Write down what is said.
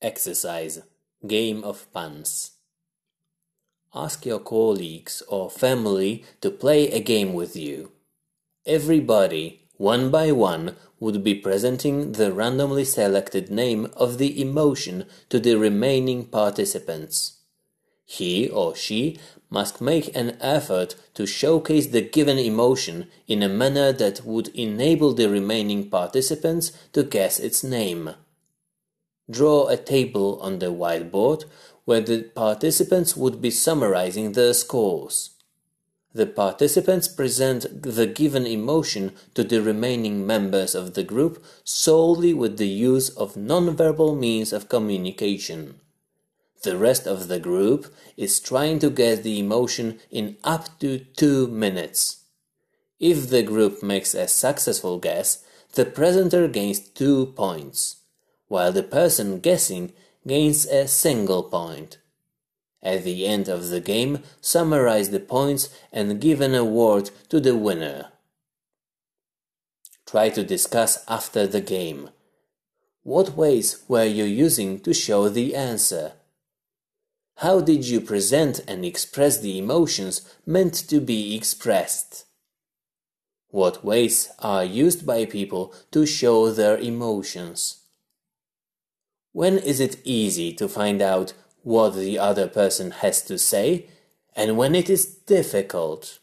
Exercise Game of Puns Ask your colleagues or family to play a game with you. Everybody, one by one, would be presenting the randomly selected name of the emotion to the remaining participants. He or she must make an effort to showcase the given emotion in a manner that would enable the remaining participants to guess its name. Draw a table on the whiteboard where the participants would be summarizing their scores. The participants present the given emotion to the remaining members of the group solely with the use of nonverbal means of communication. The rest of the group is trying to guess the emotion in up to two minutes. If the group makes a successful guess, the presenter gains two points while the person guessing gains a single point. At the end of the game, summarize the points and give an award to the winner. Try to discuss after the game. What ways were you using to show the answer? How did you present and express the emotions meant to be expressed? What ways are used by people to show their emotions? When is it easy to find out what the other person has to say and when it is difficult?